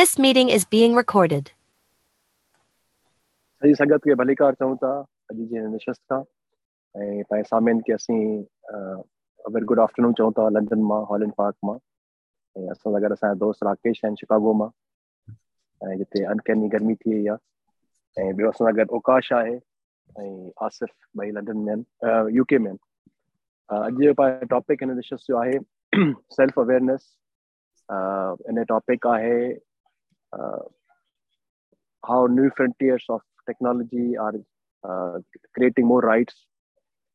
This meeting is being recorded. सॼी संगत खे भलीकार चऊं था अॼु जी हिन निशस्त खां ऐं पंहिंजे सामिन खे असीं वेरी गुड आफ्टरनून चऊं था लंडन मां हॉलैंड पार्क मां ऐं असां सां गॾु असांजा दोस्त राकेश आहिनि शिकागो मां ऐं जिते अनकैनी गर्मी थी वई आहे ऐं ॿियो असां सां गॾु ओकाश आहे ऐं आसिफ़ ॿई लंडन में आहिनि यूके में आहिनि अॼु जो पंहिंजो टॉपिक हिन निशस्त जो आहे सेल्फ अवेयरनेस इन टॉपिक आहे how new frontiers technology are uh, creating more rights.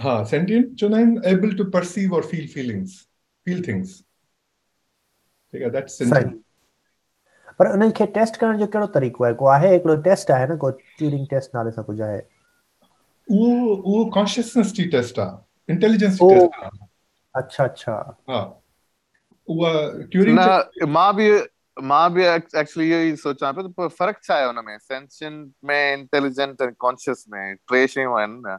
हा सेंटियंट चवंदा आहिनि एबल टू परसीव और फील फीलिंग्स फील थिंग्स ठीक आहे दैट्स सेंटियंट पर उन्हनि खे टेस्ट करण जो कहिड़ो तरीक़ो आहे को आहे हिकिड़ो टेस्ट आहे न को ट्यूरिंग टेस्ट नाले सां कुझु आहे उहो उहो कॉन्शियसनेस जी टेस्ट आहे इंटेलिजेंस जी टेस्ट आहे अच्छा अच्छा। हा। उहा ट्यूरिंग न माँ बि माँ बि एक्चुअली इहो ई सोचां पियो त फ़र्क़ु छा आहे हुन में सेंशियंट में इंटेलिजेंट ऐं कॉन्शियस में टे शयूं आहिनि न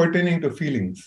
pertaining to feelings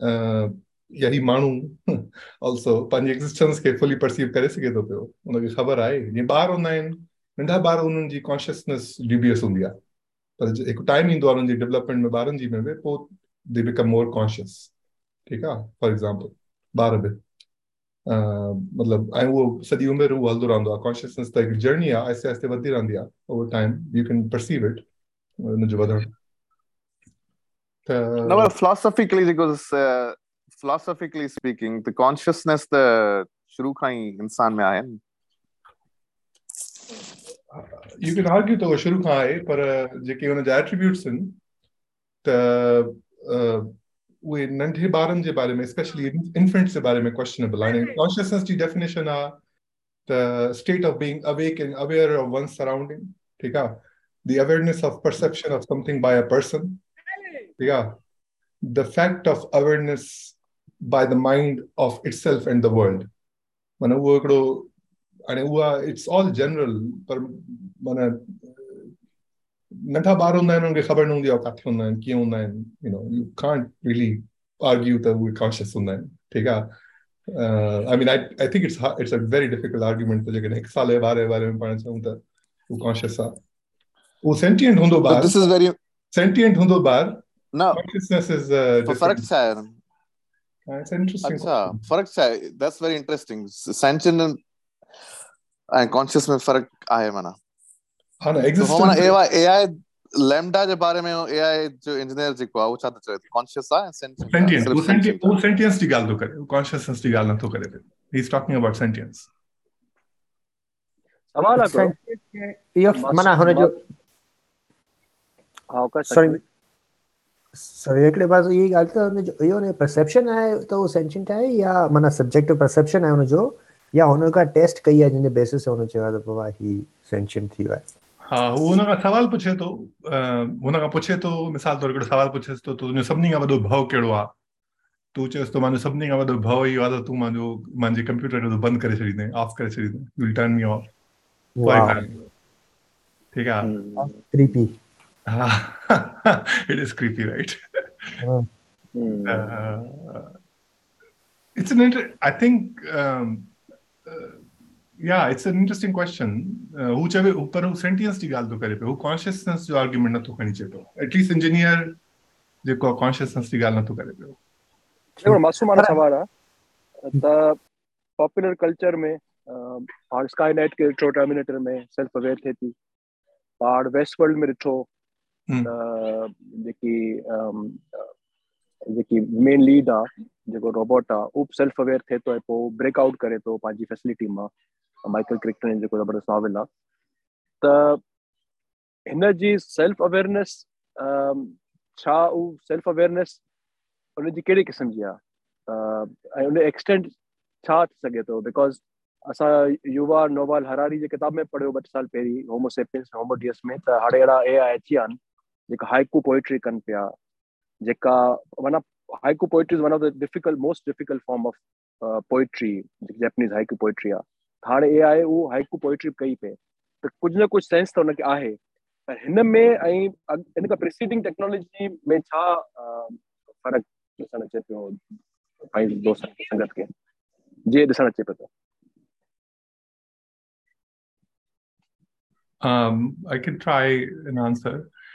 अ, या ही माण्हू ऑल्सो पंहिंजी एग्ज़िस्टेंस खे फुली परसीव करे सघे थो पियो हुनखे ख़बर आहे जीअं ॿार हूंदा आहिनि नंढा ॿार उन्हनि जी कॉन्शियसनेस ड्यूबियस हूंदी आहे पर हिकु टाइम ईंदो आहे हुननि जी डेवलपमेंट में ॿारनि जी में बि पोइ दे बिकम मोर कॉन्शियस ठीकु आहे फॉर एग्ज़ाम्पल ॿार बि मतिलबु ऐं उहो सॼी उमिरि उहो हलंदो रहंदो आहे कॉन्शियसनेस त हिकु जर्नी आहे आहिस्ते आहिस्ते वधंदी रहंदी आहे over time you can perceive it हुनजो वधणु no त but philosophically because uh, philosophically speaking the consciousness the शुरू खां ई इंसान में आहे न यू कैन आर्ग्यू त उहो शुरू खां आहे पर जेके हुनजा एट्रीब्यूट्स आहिनि त अ, उहे नंढे ॿारनि जे बारे में स्पेशली इन्फेंट्स जे बारे में क्वेश्चनेबल हाणे कॉन्शियसनेस जी डेफिनेशन आहे त state of being awake and aware of one surrounding ठीकु आहे the awareness of perception of something by The fact of awareness by the mind of itself and the world माना उहो हिकिड़ो हाणे उहा इट्स ऑल जनरल पर माना नंढा ॿार हूंदा आहिनि हुननि खे ख़बर न हूंदी आहे किथे हूंदा आहिनि कीअं हूंदा आहिनि you know you can't really argue त उहे कॉन्शियस हूंदा आहिनि ठीकु आहे I mean I I think it's it's a very difficult argument त जेकॾहिं हिकु साल जे ॿार जे बारे में पाण चऊं त उहो कॉन्शियस आहे उहो सेंटिएंट हूंदो ॿार this is very सेंटिएंट हूंदो ॿार no. कॉन्शियसनेस इज़ पर फ़र्क छा आहे इट्स इंटरेस्टिंग अच्छा फ़र्क छा आहे दैट्स वेरी इंटरेस्टिंग सेंचुरियन ऐं कॉन्शियस में फ़र्क आहे माना हा न तो हो माना एग्जिस्टेंस एआई लैम्डा जे बारे में एआई जो इंजीनियर जेको आहे उहो छा थो कॉन्शियस सेंटिएंट सेंचुरियन वो सेंटिएंट वो सेंटिएंस जी ॻाल्हि थो करे कॉन्शियसनेस जी ॻाल्हि नथो करे पियो he is talking about sentience खे इहो मां- माना हुनजो हा ओके सॉरी सॉरी हिकिड़े पास इहा ॻाल्हि त हुनजो इहो हुनजो परसेप्शन आहे त उहो सेंशियंट आहे या माना सब्जेक्टिव परसेप्शन आहे हुनजो या हुन खां टेस्ट कई आहे जंहिंजे बेसिस ते हुन चयो त बाबा ही सेंशियंट थी वियो आहे हा हू हुन खां सवाल पुछे थो अ, हुन खां पुछे थो मिसाल तौर हिकिड़ो सवाल पुछेसि थो तुंहिंजो सभिनी खां वॾो भउ कहिड़ो आहे तूं चएसि थो मुंहिंजो सभिनी खां वॾो भउ इहो आहे त तूं मुंहिंजो मुंहिंजे कंप्यूटर खे बंदि करे छॾींदे ऑफ़ करे छॾींदे विल टर्न मी ऑफ़ ठीकु आहे हा it is creepy right hmm, uh, it's an inter- I think um, uh, yeah, it's an interesting question. Uh, हू चवे पर हू सेंटियंस जी ॻाल्हि थो करे पियो हू कॉन्शियसनेस जो आर्ग्यूमेंट नथो खणी अचे पियो एटलीस्ट इंजीनियर जेको आहे कॉन्शियसनेस जी ॻाल्हि नथो करे पियो हिकिड़ो मासूमाना सवाल आहे त पॉपुलर कल्चर में स्काई नाइट खे ॾिठो टर्मिनेटर में सेल्फ अवेयर थिए थी पाण वेस्ट वर्ल्ड में। त मेन लीड आहे जेको रोबोट आहे अवेयर थो पोइ ब्रेकआउट करे पंहिंजी फैसिलिटी माँ माइकल क्रिक्टन ज़बरदस्त नॉवल आहे त सेल्फ अवेयरनेस सेल्फ अवेयरनेस उनजी कहिड़ी क़िस्म जी आहे ऐं उन एक्सटेंट छा थी बिकॉज़ असां युवा नोवाल हरारी जे किताब में पढ़ियो ॿ टे साल पहिरीं होमोसेपियंस होमोडियस में, त हाणे अहिड़ा ए आई अची विया जेका हाइकू पोइट्री कनि पिया जेका माना haiku poetry is one of the difficult most difficult form of poetry जेकी जैपनीज़ हाइकू पोइट्री आहे हाणे ए आई उहो हाइकू पोइट्री कई पिए त कुझु न कुझु सेंस त हुनखे आहे। पर हिन में ऐं हिन खां प्रिसीडिंग टेक्नोलॉजी में छा फ़र्क़ु ॾिसणु अचे पियो पंहिंजे संगत खे? ॾिसणु अचे पियो थो um, I can try an answer.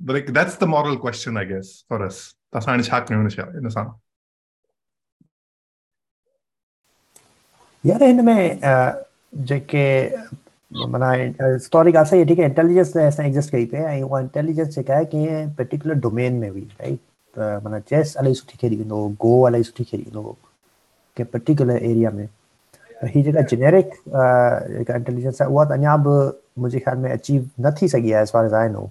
like that's the moral question i guess for us असां हाणे छा कयूं हिन सां यार हिन में जेके माना हिस्टोरिक आहे सही ठीक आहे इंटेलिजेंस असां एग्ज़िस्ट कई पई ऐं उहा इंटेलिजेंस जेका आहे कंहिं पर्टिकुलर डोमेन में हुई राइट त माना चेस इलाही सुठी खेॾी वेंदो हो गो इलाही सुठी खेॾी वेंदो हो कंहिं पर्टिकुलर एरिया में त हीअ जेका जेनेरिक जेका इंटेलिजेंस आहे उहा त अञा बि मुंहिंजे ख़्याल में अचीव न थी सघी आहे as far as I know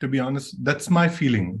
to be honest that's my feeling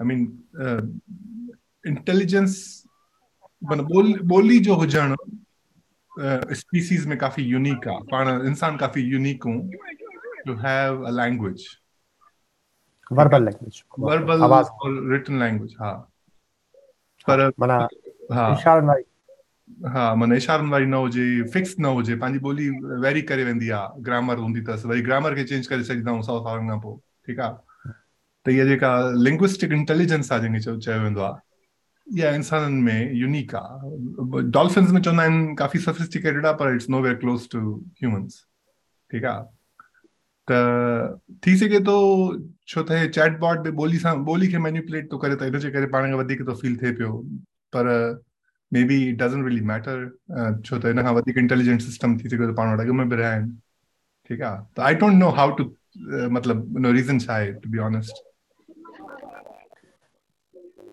I mean intelligence माना ॿोली ॿोली जो हुजणु स्पीसीज़ में काफ़ी यूनिक आहे पाण इंसान काफ़ी यूनिक हूँ। To have a language verbal language verbal और रिटन लैंग्वेज हा। पर माना हा। इशारनि वारी हा माना इशारनि वारी न हुजे फिक्स न हुजे पंहिंजी ॿोली वेरी करे वेंदी आहे ग्रामर हूंदी अथसि वरी ग्रामर खे चेंज करे सघंदा आहियूं सौ सालनि खां पोइ ठीकु आहे त इहा जेका लिंग्विस्टिक इंटेलिजेंस आहे जंहिंखे चयो वेंदो आहे इहा इंसाननि में यूनिक आहे डॉल्फिन्स में चवंदा आहिनि काफ़ी सफिस्टिकेटेड आहे पर it's nowhere close to humans ठीकु आहे त थी सघे थो छो त हे चैट बॉट बि ॿोली सां ॿोली खे मैन्युपुलेट थो करे त हिनजे करे पाण खे वधीक थो फील थिए पियो। पर maybe it doesn't really matter छो त हिन खां वधीक इंटेलिजेंट सिस्टम थी सघे थो पाण वटि अॻु में बि रहिया आहिनि। ठीकु आहे त I don't know how to मतिलबु रीज़न छा आहे to be honest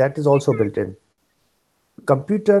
that is also built in computer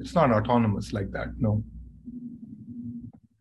It's not autonomous like that no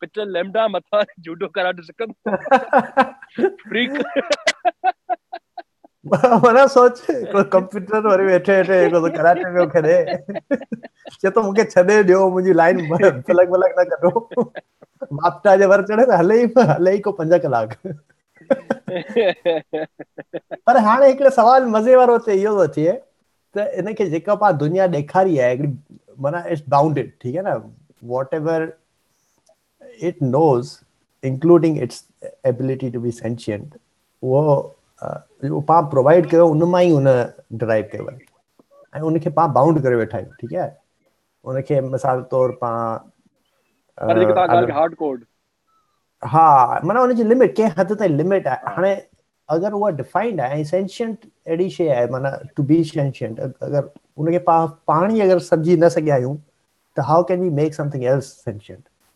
picture LaMDA मथा जूडो कराटे सिखंदो फ्रीक माना सोच, कोई कंप्यूटर वरी वेठे वेठे को तो कराटे में करे। चए तो मूंखे छॾे ॾियो मुंहिंजी लाइन फलक फलक न कढो माप्टा जे वर चढ़े, त हले ई हले ई को पंज कलाक। पर हाणे हिकिड़ो सवाल मज़े वारो हिते इहो थो थिए त इनखे जेका पाण दुनिया ॾेखारी आहे हिकिड़ी माना इट्स बाउंडेड ठीकु आहे न? Whatever it knows including its ability to be sentient उहो उहो पाण प्रोवाइड कयो उन माँ ई उन ड्राइव कयो आहे ऐं उनखे पाण बाउंड करे वेठा आहियूं ठीकु आहे उनखे मिसाल तौरु पाण हार्ड कोड हा माना हुनजी लिमिट कंहिं हद ताईं लिमिट आहे हाणे अगरि उहा डिफाइंड आहे ऐं सेंशियंट अहिड़ी शइ आहे माना टू बी सेंशियंट अगरि उनखे पाण पाण ई अगरि सम्झी न सघिया आहियूं त how can we make something else sentient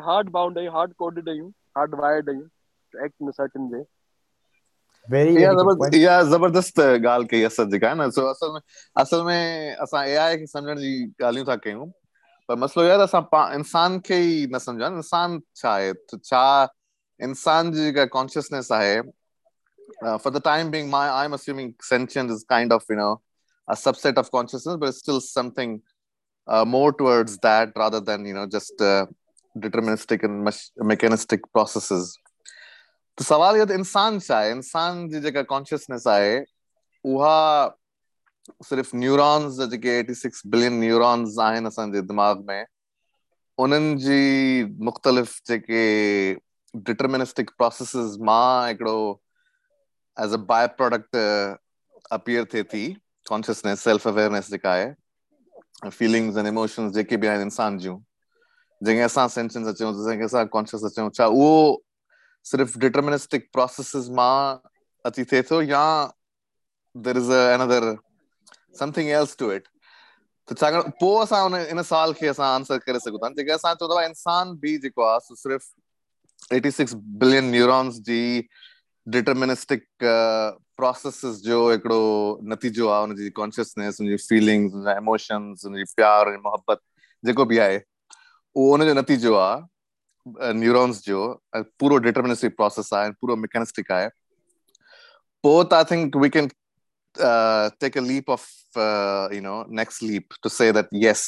आहियूं सभु हार्ड बाउंड आहियूं हार्ड कोडेड आहियूं हार्ड वायर्ड आहियूं एक्ट इन सर्टन वे इहा ज़बरदस्त ॻाल्हि कई असद जेका आहे न? सो असल में असल में असां ए आई खे सम्झण जी ॻाल्हियूं था कयूं पर आहे त असां इंसान खे ई न सम्झा इंसान छा आहे छा इंसान जी जेका कॉन्शियसनेस आहे। For the time being my i'm assuming sentient is kind of you know a subset of consciousness but it's still something uh, more towards that rather than you know just uh, deterministic and mechanistic processes. त सवाल त इंसान आहे इंसान जी जेका consciousness आहे उहा सिर्फ़ु न्यूरॉन्स जा जेके एटी सिक्स बिलियन न्यूरॉन्स आहिनि असांजे दिमाग़ में। उन्हनि जी मुख़्तलिफ़ जेके डिटर्मिनिस्टिक प्रोसेसिस माँ हिकिड़ो as a byproduct appear थिए थी। कॉन्शियसनेस सेल्फ अवेयरनेस जेका फीलिंग्स एंड इमोशंस जेके बि आहिनि इंसान जूं जंहिंखे असां सेंशंस अचूं जंहिंखे असां कॉन्शियस अचूं छा उहो सिर्फ़ु डिटर्मिनिस्टिक प्रोसेसिस माँ अची थिए थो या there is another something else to it त छाकाणि पोइ असां उन इन सवाल खे असां आंसर करे सघूं था जेके असां चवंदा इंसान बि जेको आहे सिर्फ़ु 86 बिलियन न्यूरॉन्स जी डिटर्मिनिस्टिक प्रोसेसिस जो हिकिड़ो नतीजो आहे हुनजी कॉन्शियसनेस हुनजी फीलिंग्स हुनजा इमोशन्स हुनजी प्यार मोहबत जेको बि आहे उहो हुनजो नतीजो आहे न्यूरॉन्स जो पूरो डिटर्मिनिस्टिक प्रोसेस आहे पूरो मैकेनिस्टिक पोइ त I think we can take a leap of you know next leap to say that yes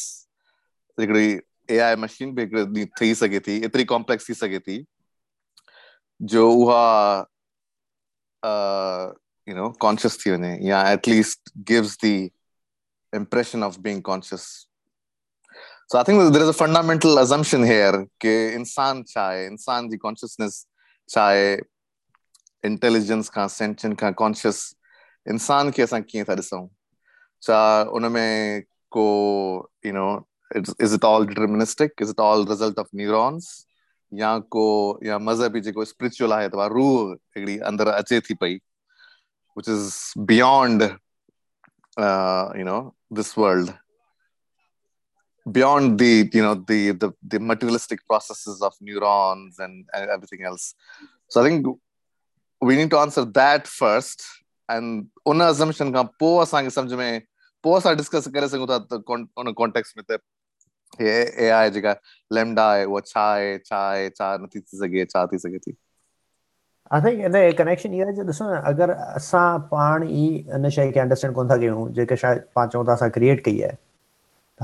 हिकिड़ी ए आई मशीन बि हिकिड़ी थी सघे थी एतिरी कॉम्प्लेक्स थी सघे थी, जो उहा you know, conscious थी वञे या least gives the impression of being conscious. so i think there is a fundamental assumption here कि इंसान छा आहे इंसान जी consciousness छा आहे इंटेलिजेंस खां सेंशन खां कॉन्शियस इंसान खे असां कीअं था ॾिसूं छा उन में को you know is it all deterministic is it all result of neurons या को या मज़हबी जेको स्पिरिचुअल आहे अथवा रूह हिकिड़ी अंदरि अचे थी पई which is beyond uh, you know this world beyond the you know the the, the materialistic processes of neurons and, and everything else so i think we need to answer that first and उन assumption खां पोइ असांखे सम्झ में पोइ असां discuss करे सघूं था उन कॉन्टेक्स्ट में त हे ए आहे जेका लेमडा आहे उहा छा आहे छा आहे छा नथी थी सघे छा थी सघे थी आई थिंक इन कनेक्शन इहा आहे ॾिसो न अगरि असां पाण ई इन शइ खे अंडरस्टैंड कोन था कयूं जेके शायदि पाण चऊं था असां क्रिएट कई आहे त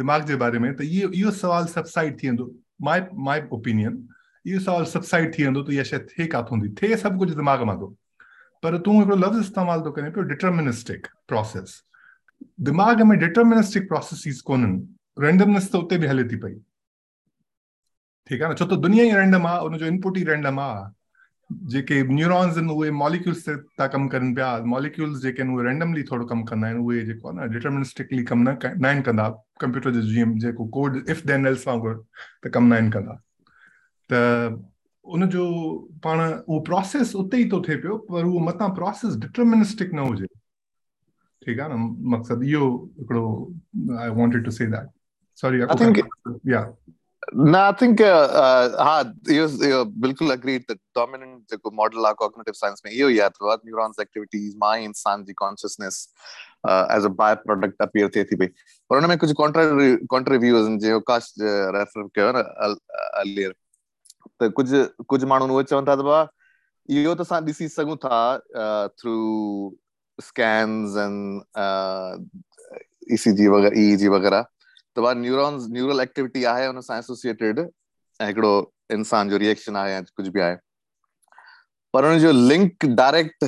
दिमाग़ जे बारे में, त इहो इहो सुवाल सबसाइड थी वेंदो माई माई ओपिनियन इहो सुवाल सबसाइड थी वेंदो त इहा शइ थिए काथूं थी थिए सभु कुझु दिमाग़ माँ थो पर तूं हिकिड़ो लफ़्ज़ इस्तेमालु थो करे पियो डिटर्मिनिस्टिक प्रोसेस दिमाग़ में डिटर्मिनिस्टिक प्रोसेसिस कोन्हनि रेंडमनेस त उते बि हले थी पई ठीकु आहे न? छो त दुनिया ई रैंडम आहे उनजो इनपुट ई रैंडम आहे जेके न्यूरॉन्स आहिनि उहे मॉलिक्यूल्स ते था कमु कनि पिया। मॉलिक्यूल्स जेके आहिनि उहे रैंडमली थोरो कमु कंदा आहिनि। उहे जेको आहे न डिटर्मिनिस्टिकली कमु न न आहिनि कंदा। कंप्यूटर जो जीअं जेको कोड इफ़ देन एल्स वांगुरु त कमु न आहिनि कंदा। त उनजो पाण उहो प्रोसेस उते ई थो थिए पियो पर उहो मतां प्रोसेस डिटर्मिनिस्टिक न हुजे। ठीकु आहे न? मक़सदु इहो हिकिड़ो I wanted to say that sorry I think- या न आई थिंक हा इहो बिल्कुलु अग्रीड त डोमिनेंट जेको मॉडल आहे कॉग्निटिव साइंस में ई आहे त न्यूरॉन्स एक्टिविटीज़ माँ ई इंसान जी consciousness as a byproduct appear थिए थी पई पर हुन में कुझु कॉन्ट्रा कॉन्ट्रा व्यूज़ आहिनि जीअं काश रेफर कयो न अर्लियर त कुझु कुझु माण्हू उहे चवनि था त बा इहो त असां ॾिसी सघूं था थ्रू स्कैन्स एंड ईसीजी वग़ैरह ईईजी वग़ैरह। त बा न्यूरॉन्स न्यूरल एक्टिविटी आहे हुन सां एसोसिएटेड ऐं इंसान जो रिएक्शन आहे या कुझु बि आहे पर हुन जो लिंक डायरेक्ट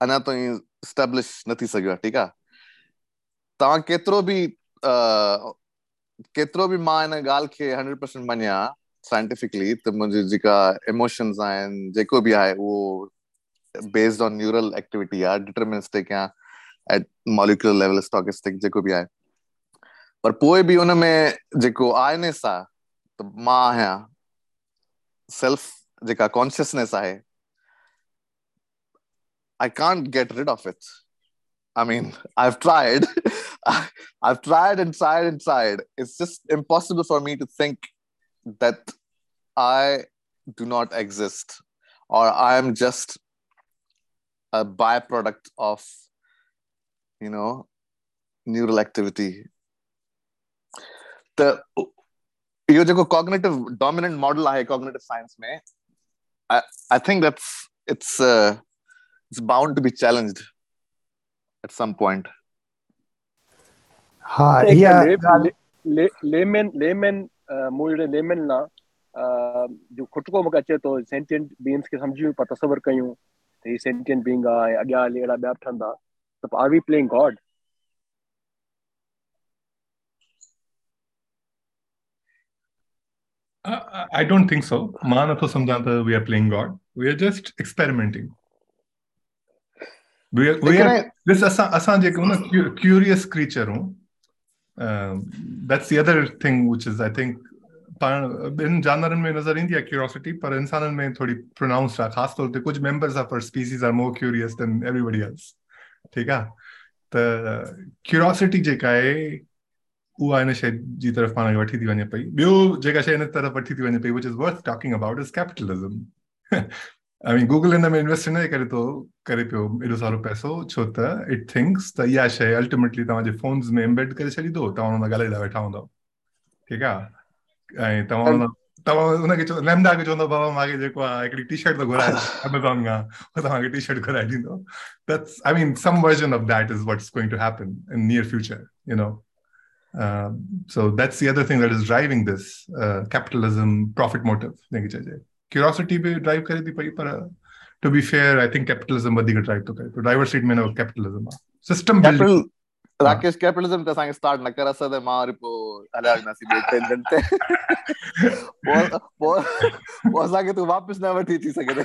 अञा ताईं स्टेब्लिश न थी ठीकु आहे तव्हां केतिरो अ, केतिरो बि माँ हिन ॻाल्हि खे हंड्रेड परसेंट मञिया साइंटिफिकली त मुंहिंजी जेका इमोशंस आहिनि जेको बि आहे उहो बेस्ड ऑन न्यूरल एक्टिविटी आहे डिटर्मिनिस्टिक या एट मॉलिकुलर लेवल स्टॉकिस्टिक जेको बि आहे पर पोइ बि हुन में जेको आयनेस आहे त माँ आहियाँ सेल्फ जेका कॉन्शियसनेस आहे I can't get rid of it. I mean, I've tried. I've tried and tried and tried. It's just impossible for me to think that I do not exist or I am just a byproduct of, you know, neural activity. The इहो जेको cognitive dominant model आहे cognitive science में I, I think that's it's uh, it's bound to be challenged at some point. हा ले- lemon lemon अ, lemon लाइ अ, जो खुटको मूंखे अचे थो सेंटियंट बींग्स खे सम्झूं पर तसवर कयूं त ही सेंटियंट बींग आहे ऐं अॻियाँ हली अहिड़ा ॿिया बि ठहंदा त are we playing God I, I don't think so. मां नथो सम्झां त we are playing God. We are just experimenting. We are, we लेकिन are this असां असां जेको न cu- curious creature हूं um, that's the other thing which is I think पाण ॿिनि जानवरनि में नज़र ईंदी आहे क्यूरियोसिटी पर इंसाननि में थोरी प्रोनाउंस्ड आहे ख़ासि तौर ते कुझु members of our species are more curious than everybody else ठीकु आहे त क्यूरियोसिटी जेका आहे उहा हिन शइ जी तरफ़ पाण खे वठी थी वञे पई। ॿियो जेका शइ हिन तरफ़ वठी थी वञे पई which is worth talking about is capitalism I mean Google हिन में इन्वेस्ट हिन करे थो करे पियो एॾो सारो पैसो छो त इट थिंक्स त इहा शइ अल्टीमेटली तव्हांजे फोन्स में एम्बेड करे छॾींदो तव्हां हुन सां ॻाल्हाईंदा वेठा हूंदव। ठीकु आहे ऐं तव्हां तव्हां हुनखे चवंदो लैमडा खे चवंदो बाबा मूंखे जेको आहे हिकिड़ी टी शर्ट थो घुराए अमेज़ॉन खां उहो तव्हांखे टी शर्ट घुराए ॾींदो। That's I mean some version of that is what's going to happen in near future you know Um, so that's the other thing that is driving this uh, capitalism profit motive. Curiosity be drive karedi pahi para. To be fair, I think capitalism badhiga drive to kare. To driver seat mein capitalism system Capital- building. Rakesh capitalism Sange start ನಕ್ಕ ರಸದ ಮಾರಿಪು ಅಲಾಗ್ನ ಸಿಬೇಕಂತೆ ಹೊಸಾಗೆ ತು ವಾಪಸ್ ನಾವ ಟೀಚಿ ಸಗದೆ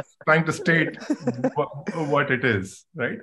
trying to state what it is right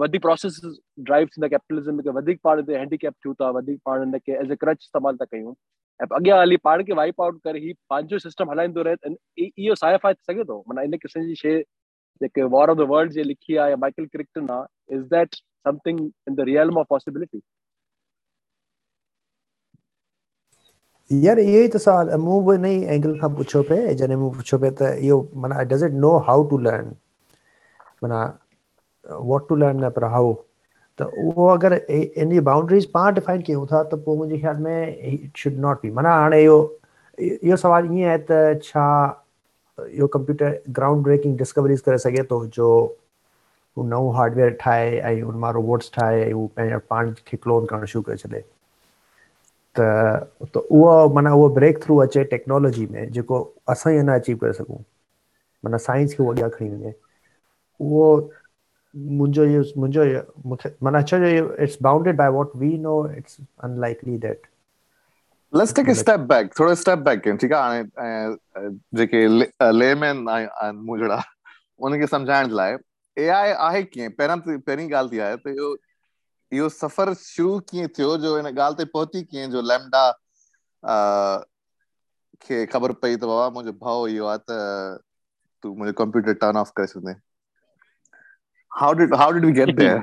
वधीक process drive थींदा capitalism खे वधीक पाण हिते हैंडीकैप थियूं था वधीक पाण हिनखे एज़ ए क्रच इस्तेमालु था कयूं। ऐं अॻियाँ हली पाण खे वाइप आउट करे ही पंहिंजो सिस्टम हलाईंदो रहे इहो साइफाइ थी सघे थो। माना इन क़िस्म जी शइ जेके वॉर ऑफ़ द वर्ल्ड जे लिखी आहे, या माइकल क्रिक्टन आहे is that something in the realm of possibility यार, इहो ई त सवाल मूं बि इन ई एंगल खां पुछियो पिए, जॾहिं मूं पुछियो पिए त इहो, माना does it know how to learn माना वॉट टू लर्न पर हाउ त उहो अगरि इन जी बाउंड्रीज़ पाण डिफाइन कयूं था, त पोइ मुंहिंजे ख़्याल में इट शुड नॉट बी माना हाणे इहो इहो सुवाल ईअं आहे त छा इहो कंप्यूटर ग्राउंड ब्रेकिंग डिस्कवरीज़ करे सघे थो जो हू नओं हार्डवेयर ठाहे ऐं उन माँ रोबोट्स ठाहे ऐं हू पंहिंजा पाण खे क्लोन करणु शुरू करे छॾे त त उहो माना उहो ब्रेक थ्रू अचे टेक्नोलॉजी में जेको असां ई न अचीव करे सघूं माना साइंस खे उहो अॻियाँ खणी वञे उहो इहो मूंखे माना छो जो it's bounded by what we know it's unlikely that let's take a step back Thoreau step back कयूं ठीकु हाणे जेके लेमैन आहिनि मुंहिंजड़ा उनखे सम्झाइण जे लाइ ए आई आहे कीअं पहिरीं ॻाल्हि थी आहे त इहो इहो सफ़र शुरू कीअं थियो जो हिन ॻाल्हि ते पहुती कीअं जो लैमडा खे ख़बर पई त बाबा मुंहिंजो भाउ इहो आहे त तूं मुंहिंजो कंप्यूटर टर्न ऑफ़ करे छॾे how did how did we get there?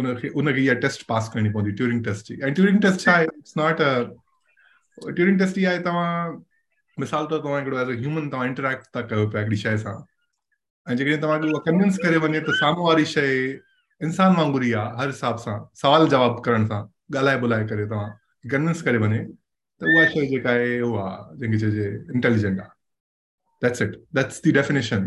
उनखे उनखे इहा टेस्ट पास करणी पवंदी ट्यूरिंग टेस्ट जी। ऐं ट्यूरिंग टेस्ट छा आहे it's not a Turing test इहा आहे तव्हां मिसाल तौरु तव्हां हिकिड़ो एज़ अ ह्यूमन तव्हां इंटरेक्ट था कयो पिया हिकिड़ी शइ सां। ऐं जेकॾहिं तव्हांखे उहा कन्विंस करे वञे त साम्हूं वारी शइ इंसान वांगुरु ई आहे हर हिसाब सां सवाल जवाबु करण सां ॻाल्हाए ॿोलाए करे तव्हां कन्विंस करे वञे त उहा शइ जेका आहे उहा जंहिंखे चइजे इंटेलिजेंट आहे। That's it that's the definition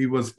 he was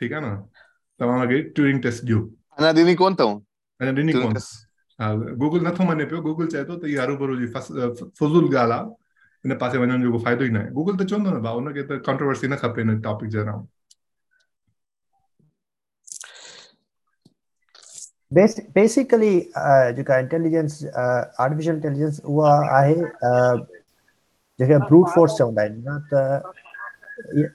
ठीकु आहे न? तव्हांखे ट्यूरिंग टेस्ट ॾियो अञा ॾिनी कोन अथऊं अञा ॾिनी कोन? हा गूगल नथो मञे पियो गूगल चए थो त इहा हरूभरू जी फज़ूल ॻाल्हि आहे हिन पासे वञण जो को फ़ाइदो ई न आहे गूगल त चवंदो न भाउ हुनखे त कॉन्ट्रोवर्सी न खपे हिन टॉपिक जे अराउंड बेसिकली जेका इंटेलिजेंस आर्टिफिशियल इंटेलिजेंस उहा आहे जेके ब्रूट फोर्स चवंदा आहिनि न त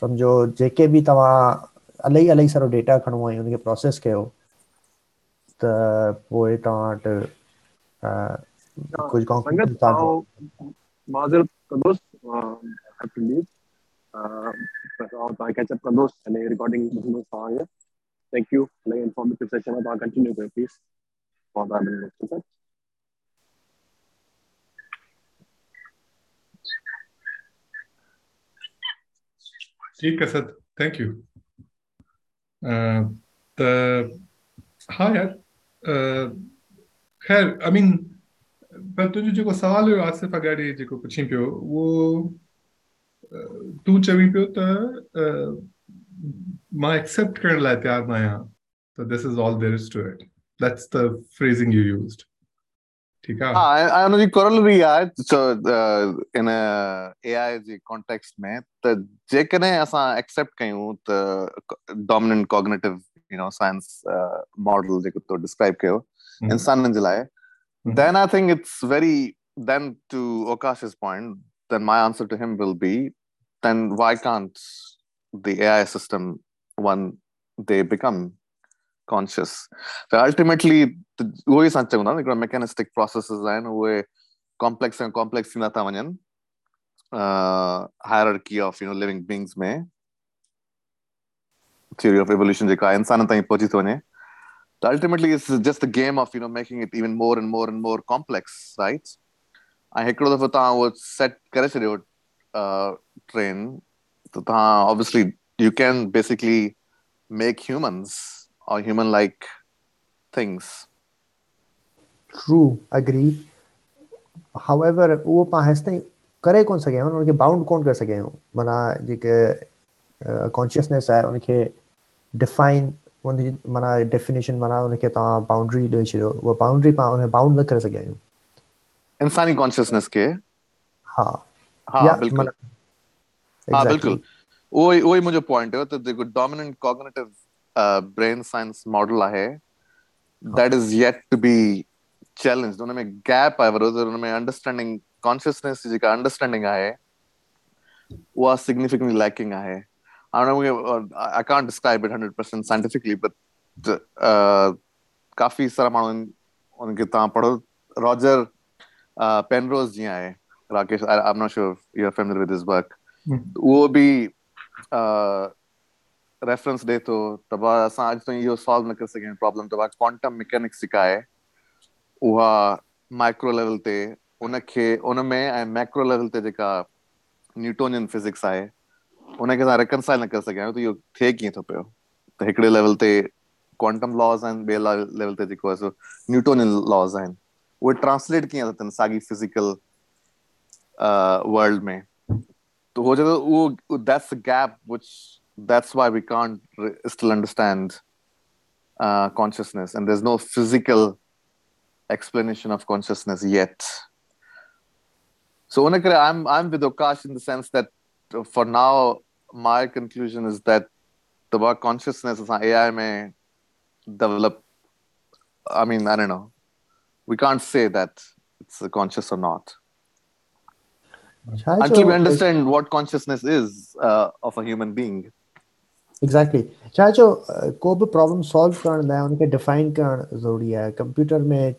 सम्झो जेके बि तव्हां इलाही इलाही सारो डेटा खणो ऐं उनखे प्रोसेस कयो त पोइ तव्हां वटि कुझु माज़रत कंदुसि हैव टू लीव तव्हां कैचअप कंदुसि अने रिकॉर्डिंग ॿुधंदुसि तव्हां थैंक यू इलाही इंफॉर्मेटिव सेशन आहे तव्हां कंटिन्यू कयो प्लीज़ बहुत आनंद ठीक है सर थैंक यू त हा यार ख़ैर आई मीन पर तुंहिंजो जेको सुवाल हुयो आसिफ़ अगाड़ी जेको पुछी पियो उहो तूं चवी पियो त मां एक्सेप्ट करण लाइ तयारु न आहियां त this is all there is to it that's the phrasing you used ठीकु आहे हा ऐं हुनजी कोरलरी आहे सो इन एआई जी कॉन्टेक्स्ट में त जेकॾहिं असां एक्सेप्ट कयूं त dominant cognitive you know science model जेको तो डिस्क्राइब कयो इंसाननि जे लाइ then I think it's very then to Okash's point, then my answer to him will be, then why can't the AI system one day become conscious? So ultimately, उहो ई सच हूंदा हिकिड़ा mechanistic processes आहिनि उहे complex ऐं complex थींदा था वञनि hierarchy of you know living beings में theory of evolution जेका इंसान ताईं पहुची थो वञे ultimately it's just a game of you know making it even more and more and more complex right ऐं हिकिड़ो दफ़ो तव्हां उहो सेट करे छॾियो ट्रेन त तव्हां obviously you can basically make humans Or human like things. True agree however उहो पाण करे कोन सघिया आहियूं उनखे बाउंड कोन करे सघिया आहियूं माना जेके कॉन्शियसनेस आहे उनखे डिफाइन उनजी माना डेफिनेशन माना उनखे तव्हां बाउंड्री ॾेई छॾियो उहा बाउंड्री पाण उन बाउंड न करे सघिया आहियूं इंसानी कॉन्शियसनेस खे हा। हा बिल्कुलु। हा. बिल्कुल। उहो ई उहो पॉइंट हुयो त जेको dominant cognitive brain science model आहे. That is yet to be challenge हुन में गैप आहे वॾो हुन में अंडरस्टैंडिंग कॉन्शियसनेस जी जेका अंडरस्टैंडिंग आहे उहा सिग्निफिकेंटली लैकिंग आहे हाणे मूंखे I can't describe it hundred percent scientifically but काफ़ी सारा माण्हू आहिनि तव्हां पढ़ो। रॉजर पेनरोज जीअं आहे Rakesh I am not sure you are familiar with his work उहो बि रेफरेंस थो त भाउ असां अॼु ताईं इहो सॉल्व न करे आहियूं प्रॉब्लम त क्वांटम मैकेनिक्स जेका आहे उहा माइक्रो लेवल ते उनखे उन में ऐं मैक्रो लेवल ते जेका न्यूटोनियन फिजिक्स आहे उनखे असां रिकनसाइल न करे आहियूं त इहो थिए कीअं थो पियो त हिकिड़े लेवल ते क्वांटम लॉज़ आहिनि ॿिए लेवल ते जेको सो न्यूटोनियन लॉज़ आहिनि उहे ट्रांसलेट कीअं था थियनि साॻी फ़िज़िकल वर्ल्ड में। तो हो जाता वो the gap which that's why we can't re- still understand uh, consciousness. And there's no physical explanation of consciousness yet. So unakre, i'm i'm with okash in the sense that uh, for now my conclusion is that the word consciousness is ai may develop i mean i don't know. We can't say that it's conscious or not. Until we understand what consciousness is uh, of a human being. Exactly छा जो अ, को बि problem solve करण लाइ उनखे define करणु ज़रूरी आहे computer में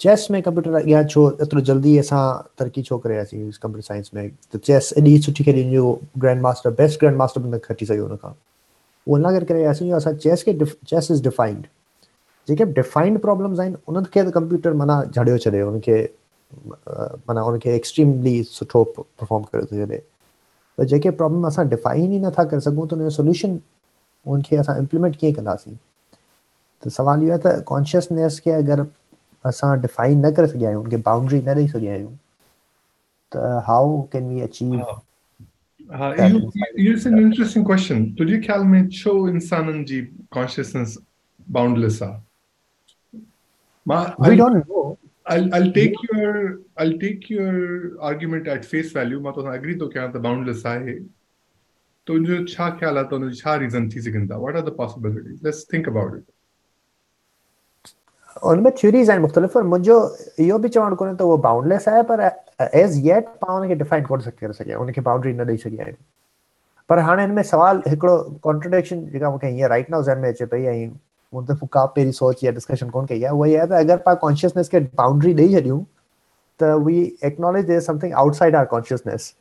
chess में कंप्यूटर अॻियाँ छो एतिरो जल्दी असां तरक़ी छो करे कंप्यूटर साइंस में। त चेस एॾी सुठी खेॾी जो grandmaster best grandmaster बि न खटी सघियो हुनखां उहो इन करे करे रहियासीं जो असां चेस खे चेस इज़ डिफाइंड जेके डिफाइंड प्रॉब्लम्स आहिनि उनखे त कंप्यूटर माना झड़ियो छॾे उनखे अ, माना उनखे एक्सट्रीमली सुठो परफॉर्म करे थो छॾे त जेके प्रॉब्लम असां डिफाइन ई नथा करे सघूं त उनजो सोल्यूशन उनखे असां इम्प्लीमेंट कीअं कंदासीं त सवाल इहो आहे त कॉन्शियसनेस खे अगरि असां डिफाइन न करे सघिया आहियूं उनखे बाउंड्री न ॾेई सघिया आहियूं त हाउ कैन वी अचीव हा। इहो इहो इट्स एन इंटरेस्टिंग क्वेश्चन तुंहिंजे ख़्याल में छो इंसाननि जी कॉन्शियसनेस बाउंडलेस आहे माँ we don't know I'll I'll take your I'll take your argument at face value. माँ तो agree तो क्या त boundless आहे तो जो छा ख्याल आहे त छा रीजन थी सघनि था। What are the possibilities? Let's think about उनमें थ्योरीज आहिनि मुख़्तलिफ़ पर मुंहिंजो इहो बि चवणु कोन्हे त उहो बाउंडलेस आहे पर एज़ येट पाण हुनखे डिफाइन कोन करे सघिया उनखे बाउंड्री न ॾेई सघिया आहिनि पर हाणे हिन में सवाल हिकिड़ो कॉन्ट्रडिक्शन जेका मूंखे हीअं राइट नाउ ज़हन में अचे पई ऐं मूं त का पहिरीं सोच या डिस्कशन कोन कई आहे उहा इहा आहे त अगरि पाण कॉन्शियसनेस खे बाउंड्री ॾेई छॾियूं त we acknowledge there something outside are consciousness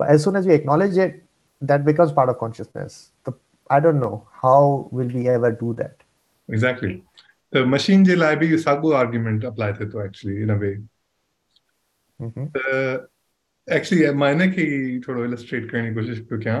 as soon as we acknowledge it, that becomes part of consciousness. The, I don't know how will we ever do that. Exactly. The machine जे लाइ बि साॻियो argument apply थिए थो actually in a way. Mhm. त actually माँ हिन खे थोरो इलस्ट्रेट करण जी कोशिशि पियो कयां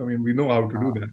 I mean we know how to do that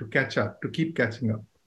to catch up to keep catching up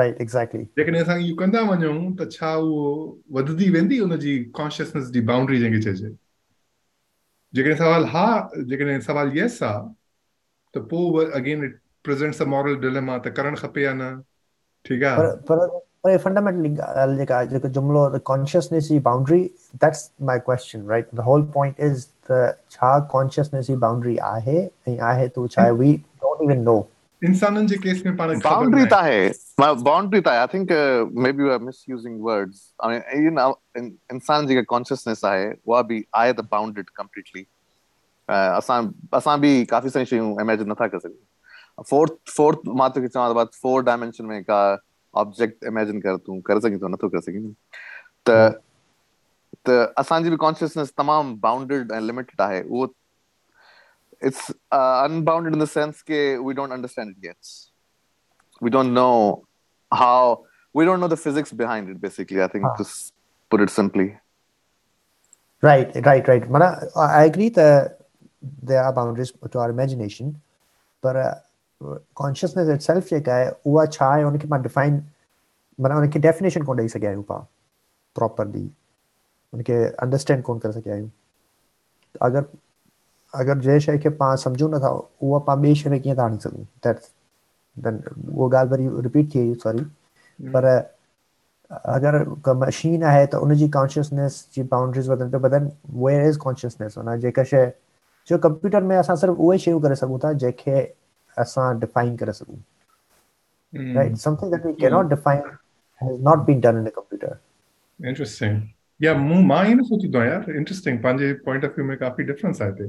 Right. Exactly. जेकॾहिं असां इहो कंदा वञूं त छा उहो वधंदी वेंदी उनजी कॉन्शियसनेस जी बाउंड्री जंहिंखे चइजे। जेकॾहिं सवाल हा जेकॾहिं सवाल यस आहे त पोइ again it presents a moral dilemma त करणु खपे या न? ठीकु आहे पर पर फंडामेंटली ॻाल्हि जेका आहे जेको जुमिलो consciousness ji boundary that's my question right the whole point is त छा कॉन्शियसनेस जी बाउंड्री आहे ऐं आहे त छा वी डोंट इवन नो इंसाननि जे केस में पाण बाउंड्री त आहे बाउंड्री त I think maybe you are misusing words I mean you know इंसान जेका कॉन्शियसनेस आहे उहा बि आहे त बाउंडेड कंप्लीटली असां असां बि काफ़ी सारी शयूं इमेजिन नथा करे सघूं फोर्थ फोर्थ माँ तोखे चवां त फोर डायमेंशन में का ऑब्जेक्ट इमेजिन कर तूं करे सघीं थो नथो करे सघीं न त त असांजी बि कॉन्शियसनेस तमामु बाउंडेड ऐं लिमिटेड आहे उहो it's uh, unbounded in the sense that we don't understand it yet. We don't know how, we don't know the physics behind it, basically. I think, Ah. to s- put it simply. Right, right, right. Mana, I I agree that there are boundaries to our imagination, but uh, consciousness itself जेका आहे उहा छा आहे उनखे मां define माना उनखे definition कोन ॾेई सघिया आहियूं पाण प्रॉपरली उनखे अंडरस्टैंड कोन करे सघिया आहियूं अगरि अगरि जंहिं शइ खे पाण सम्झूं नथा उहा पाण ॿिए शइ में कीअं था आणे सघूं दैट्स देन उहा ॻाल्हि वरी रिपीट थी वई सॉरी पर अगर का मशीन आहे त उनजी कॉन्शियसनेस जी बाउंड्रीज वधनि पियो बदन वेयर इज़ कॉन्शियसनेस उन जेका शइ जो कंप्यूटर में असां सिर्फ़ु उहे शयूं करे सघूं था जंहिंखे असां डिफाइन करे सघूं right something that we cannot define has not been done in a computer interesting या मूं माँ ई न सोचींदो आहियाँ यार इंटरेस्टिंग पंहिंजे पॉइंट ऑफ़ व्यू में काफ़ी डिफरेंस आहे हिते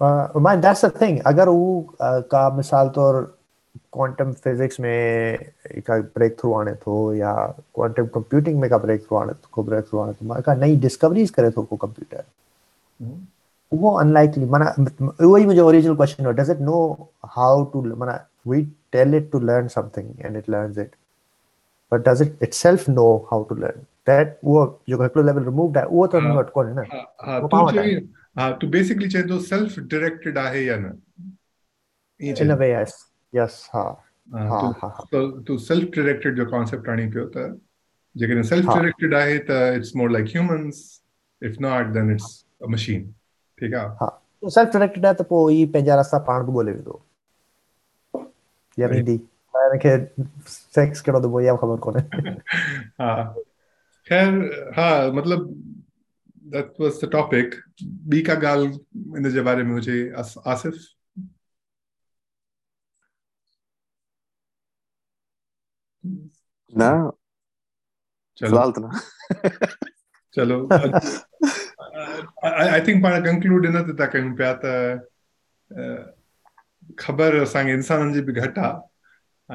Hmm. Man, that's the thing. अगर वो uh, का मिसाल तौर क्वांटम फिजिक्स में का ब्रेक थ्रू आने तो या क्वांटम कंप्यूटिंग में का ब्रेक थ्रू आने को ब्रेक थ्रू आने थो माँ का नई डिस्कवरीज करे थो को कंप्यूटर वो अनलाइकली माना वो ही मुझे ओरिजिनल क्वेश्चन हो does it know how to माना we tell it to learn something and it learns it but does it itself know how to learn that वो जो हिकिड़ो लेवल रिमूव्ड आहे उहो त हा। मूं वटि कोन्हे न हा हा वो तूं हा तू बेसिकली चए थो सेल्फ डायरेक्टेड आहे या न ईअं इन अ चए वे यस यस हा हा हा तूं हा हा तो- तूं सेल्फ डायरेक्टेड जो कॉन्सेप्ट आणी पियो त जेकॾहिं सेल्फ हा। डायरेक्टेड आहे त it's more like humans if not then it's a machine ठीकु आहे हा सेल्फ डायरेक्टेड आहे त पोइ ई पंहिंजा रस्ता पाण बि ॻोल्हे वेंदो या Right. वेंदी हिनखे सेक्स कहिड़ो थो इहा ख़बर कोन्हे हा ख़ैर हा मतलब that was the topic. ॿी का ॻाल्हि इन जे बारे में हुजे आसिफ़ न चलो फ़िलहाल त न चलो आई थिंक पाण कंक्लूड ते था कयूं पिया त ख़बर असांखे इंसाननि जी बि घटि आहे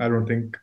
I don't think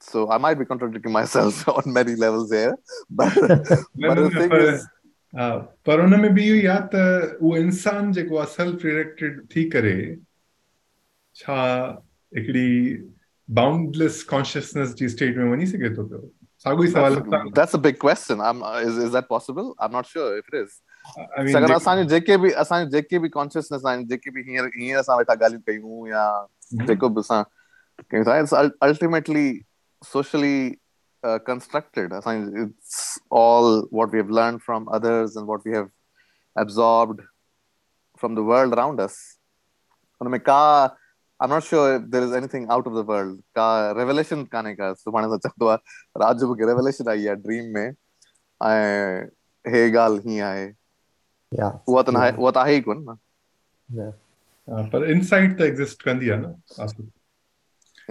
So I might be contradicting myself on many levels here, but न, but न, the न, thing पर is, हा, पर हुन में बि इहो ई आहे त उहो इंसान जेको आहे सेल्फ डायरेक्टेड थी करे छा हिकिड़ी बाउंडलेस कॉन्शियसनेस जी स्टेट में वञी सघे थो पियो साॻियो ई सवाल that's, a, that's a big question. I'm is is that possible? I'm not sure if it is. I mean, अगरि जेके- असांजो जेके बि असांजो जेके बि कॉन्शियसनेस आहिनि जेके बि हींअर हींअर असां वेठा ॻाल्हियूं कयूं या जेको बि असां कयूं था इट्स अल्टीमेटली सोशली constructed असांजी it's all what we have learned from others and what we have absorbed from the world around us हुनमें का I'm not sure if there is anything out of the world का revelation कान्हे का सुभाणे सां चवंदो आहे रात जो मूंखे revelation आई आहे ड्रीम में ऐं हे ॻाल्हि हीअं आहे या उहा त न आहे उहा त आहे ई कोन न हा, पर इनसाइट त एग्ज़िस्ट कंदी आहे न Asif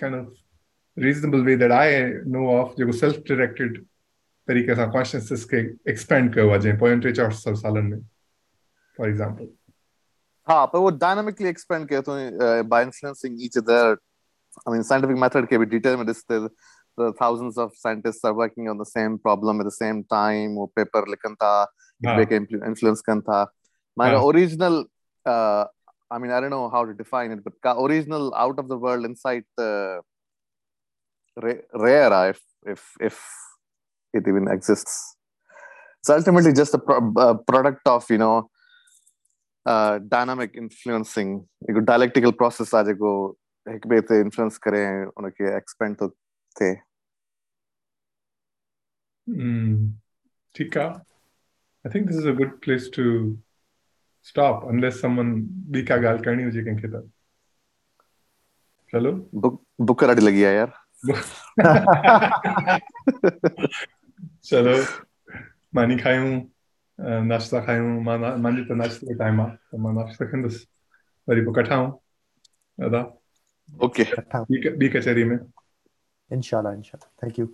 kind of reasonable way that I know of जेको सेल्फ डायरेक्टेड तरीक़े सां कॉन्शियसनेस खे एक्सपेंड कयो आहे जंहिं पोयनि टे चारि सौ सालनि में फॉर एग्ज़ाम्पल हा पर वो डायनामिकली एक्सपेंड कयो अथऊं by influencing each other I mean scientific method खे बि डिटेल में ॾिसते the thousands of scientists are working on the same problem at the same time वो पेपर लिखनि था खे इन्फ्लुएंस कनि था। माना हा। Original I mean I don't know how to define it but का original out of the world insight uh, ra- rare uh, if if if it even exists it's ultimately just a, pro- a product of you know uh, dynamic influencing हिकु dialectical process आहे जेको हिक ॿिए ते influence करे उनखे expand थो थिए ठीकु आहे I think this is a good place to stop unless someone ॿी का ॻाल्हि करणी हुजे कंहिंखे त चलो बुक बुक ॾाढी लॻी आहे यार चलो मानी खायूं नाश्ता खायूं माँ मुंहिंजी त नाश्ते जो टाइम आहे त माँ नाश्तो कंदुसि वरी पोइ कठाऊं दादा? ओके ॿी कचहरी में। इंशाल्लाह इंशाल्लाह थैंक यू